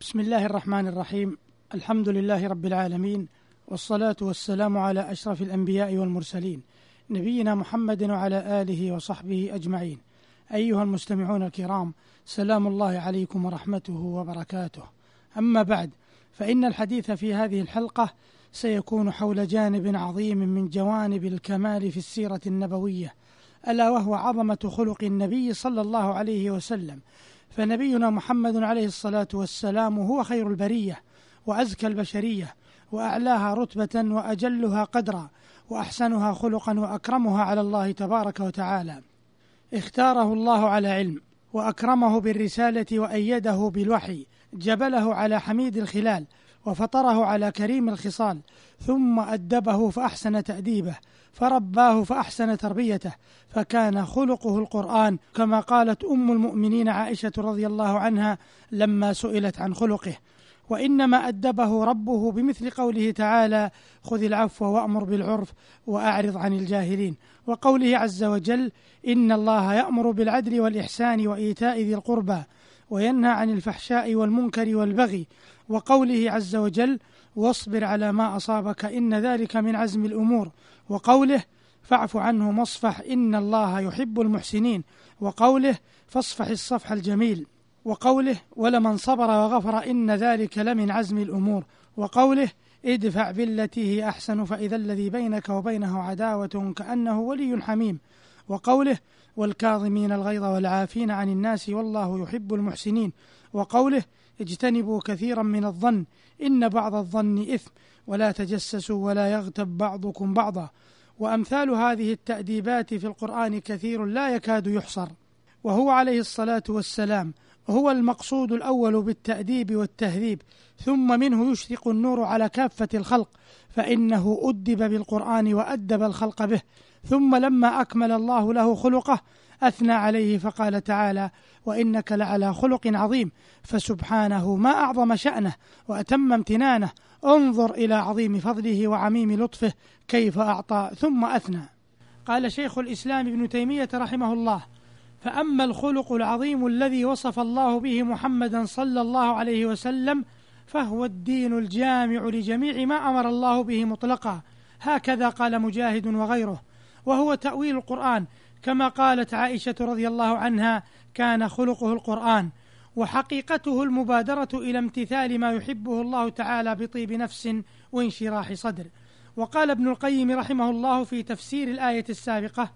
بسم الله الرحمن الرحيم. الحمد لله رب العالمين والصلاة والسلام على أشرف الأنبياء والمرسلين نبينا محمد وعلى آله وصحبه أجمعين. أيها المستمعون الكرام سلام الله عليكم ورحمته وبركاته. أما بعد فإن الحديث في هذه الحلقة سيكون حول جانب عظيم من جوانب الكمال في السيرة النبوية ألا وهو عظمة خلق النبي صلى الله عليه وسلم. فنبينا محمد عليه الصلاة والسلام هو خير البرية وأزكى البشرية وأعلاها رتبة وأجلها قدرا وأحسنها خلقا وأكرمها على الله تبارك وتعالى. اختاره الله على علم وأكرمه بالرسالة وأيده بالوحي جبله على حميد الخلال وفطره على كريم الخصال ثم أدبه فأحسن تأديبه فرباه فأحسن تربيته فكان خلقه القرآن كما قالت أم المؤمنين عائشة رضي الله عنها لما سئلت عن خلقه. وإنما أدبه ربه بمثل قوله تعالى خذ العفو وأمر بالعرف وأعرض عن الجاهلين وقوله عز وجل إن الله يأمر بالعدل والإحسان وإيتاء ذي القربى وينهى عن الفحشاء والمنكر والبغي وقوله عز وجل واصبر على ما أصابك إن ذلك من عزم الأمور. وقوله فاعف عنه مصفح إن الله يحب المحسنين. وقوله فاصفح الصفح الجميل. وقوله ولمن صبر وغفر إن ذلك لمن عزم الأمور. وقوله ادفع بالتي هي أحسن فإذا الذي بينك وبينه عداوة كأنه ولي حميم. وقوله والكاظمين الغيظ والعافين عن الناس والله يحب المحسنين. وقوله اجتنبوا كثيرا من الظن إن بعض الظن إثم ولا تجسسوا ولا يغتب بعضكم بعضا. وأمثال هذه التأديبات في القرآن كثير لا يكاد يحصر. وهو عليه الصلاة والسلام هو المقصود الأول بالتأديب والتهذيب ثم منه يشرق النور على كافة الخلق فإنه أدب بالقرآن وأدب الخلق به ثم لما أكمل الله له خلقه أثنى عليه فقال تعالى وإنك لعلى خلق عظيم فسبحانه ما أعظم شأنه وأتم امتنانه انظر إلى عظيم فضله وعميم لطفه كيف أعطى ثم أثنى. قال شيخ الإسلام ابن تيمية رحمه الله فأما الخلق العظيم الذي وصف الله به محمدا صلى الله عليه وسلم فهو الدين الجامع لجميع ما أمر الله به مطلقا. هكذا قال مجاهد وغيره وهو تأويل القرآن كما قالت عائشة رضي الله عنها كان خلقه القرآن وحقيقته المبادرة إلى امتثال ما يحبه الله تعالى بطيب نفس وانشراح صدر. وقال ابن القيم رحمه الله في تفسير الآية السابقة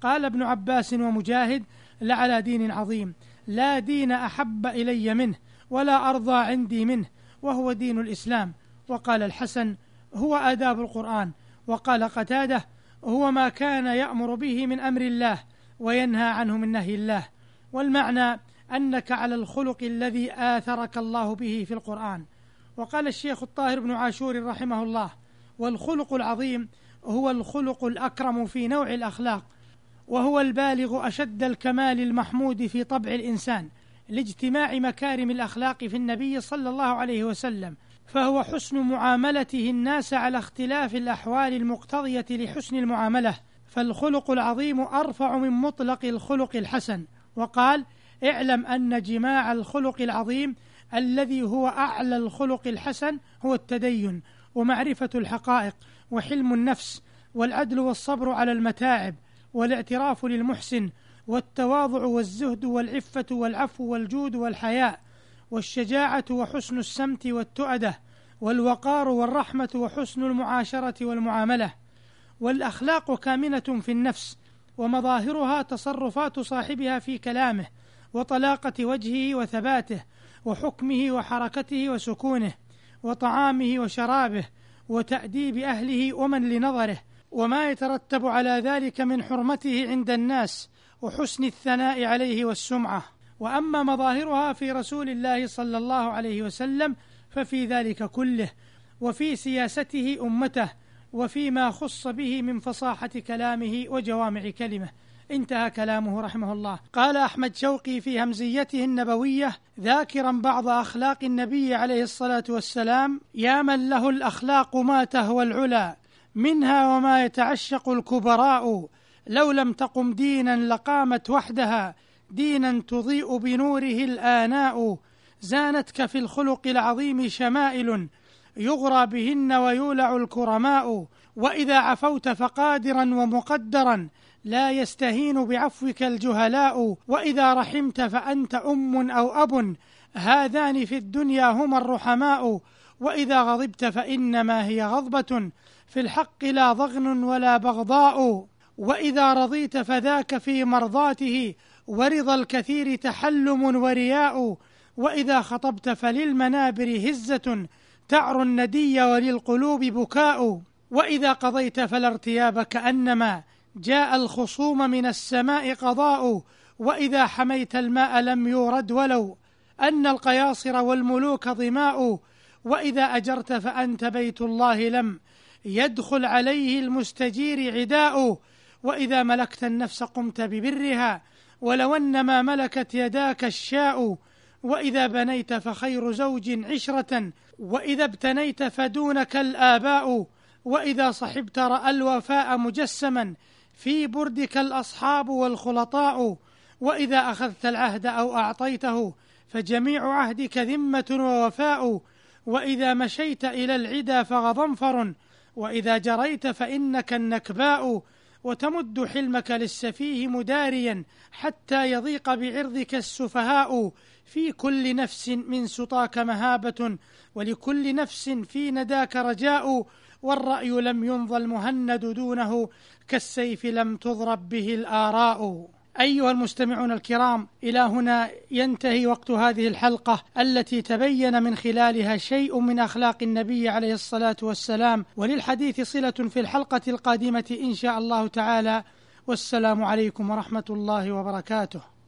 قال ابن عباس ومجاهد لعلى دين عظيم لا دين أحب إلي منه ولا أرضى عندي منه وهو دين الإسلام وقال الحسن هو آداب القرآن وقال قتادة هو ما كان يأمر به من أمر الله وينهى عنه من نهي الله. والمعنى أنك على الخلق الذي آثرك الله به في القرآن. وقال الشيخ الطاهر بن عاشور رحمه الله والخلق العظيم هو الخلق الأكرم في نوع الأخلاق وهو البالغ أشد الكمال المحمود في طبع الإنسان لاجتماع مكارم الأخلاق في النبي صلى الله عليه وسلم. فهو حسن معاملته الناس على اختلاف الأحوال المقتضية لحسن المعاملة فالخلق العظيم أرفع من مطلق الخلق الحسن. وقال اعلم أن جماع الخلق العظيم الذي هو أعلى الخلق الحسن هو التدين ومعرفة الحقائق وحلم النفس والعدل والصبر على المتاعب والاعتراف للمحسن والتواضع والزهد والعفة والعفو والجود والحياء والشجاعة وحسن السمت والتؤدة والوقار والرحمة وحسن المعاشرة والمعاملة. والأخلاق كامنة في النفس ومظاهرها تصرفات صاحبها في كلامه وطلاقة وجهه وثباته وحكمه وحركته وسكونه وطعامه وشرابه وتأديب أهله ومن لنظره. وما يترتب على ذلك من حرمته عند الناس وحسن الثناء عليه والسمعة. وأما مظاهرها في رسول الله صلى الله عليه وسلم ففي ذلك كله وفي سياسته أمته وفيما خص به من فصاحة كلامه وجوامع كلمة. انتهى كلامه رحمه الله. قال أحمد شوقي في همزيته النبوية ذاكرا بعض أخلاق النبي عليه الصلاة والسلام يا من له الأخلاق ما تهوى العلا منها وما يتعشق الكبراء لو لم تقم دينا لقامت وحدها دينا تضيء بنوره الآناء زانتك في الخلق العظيم شمائل يغرى بهن ويولع الكرماء وإذا عفوت فقادرا ومقدرا لا يستهين بعفوك الجهلاء وإذا رحمت فأنت أم أو أب هذان في الدنيا هما الرحماء وإذا غضبت فإنما هي غضبة في الحق لا ضغن ولا بغضاء وإذا رضيت فذاك في مرضاته ورضا الكثير تحلم ورياء وإذا خطبت فللمنابر هزة تعر الندي وللقلوب بكاء. وإذا قضيت فلا ارتياب كأنما جاء الخصوم من السماء قضاء. وإذا حميت الماء لم يورد ولو أن القياصر والملوك ظماء. وإذا أجرت فأنت بيت الله لم يدخل عليه المستجير عداء. وإذا ملكت النفس قمت ببرها ولو أن ما ملكت يداك الشاء وإذا بنيت فخير زوج عشرة وإذا ابتنيت فدونك الآباء وإذا صحبت رأى الوفاء مجسما في بردك الأصحاب والخلطاء وإذا أخذت العهد أو أعطيته فجميع عهدك ذمة ووفاء وإذا مشيت إلى العدا فغضنفر وإذا جريت فإنك النكباء وتمد حلمك للسفيه مداريا حتى يضيق بعرضك السفهاء. في كل نفس من سطاك مهابة ولكل نفس في نداك رجاء. والرأي لم ينظى المهند دونه كالسيف لم تضرب به الآراء. أيها المستمعون الكرام إلى هنا ينتهي وقت هذه الحلقة التي تبين من خلالها شيء من أخلاق النبي عليه الصلاة والسلام. وللحديث صلة في الحلقة القادمة إن شاء الله تعالى. والسلام عليكم ورحمة الله وبركاته.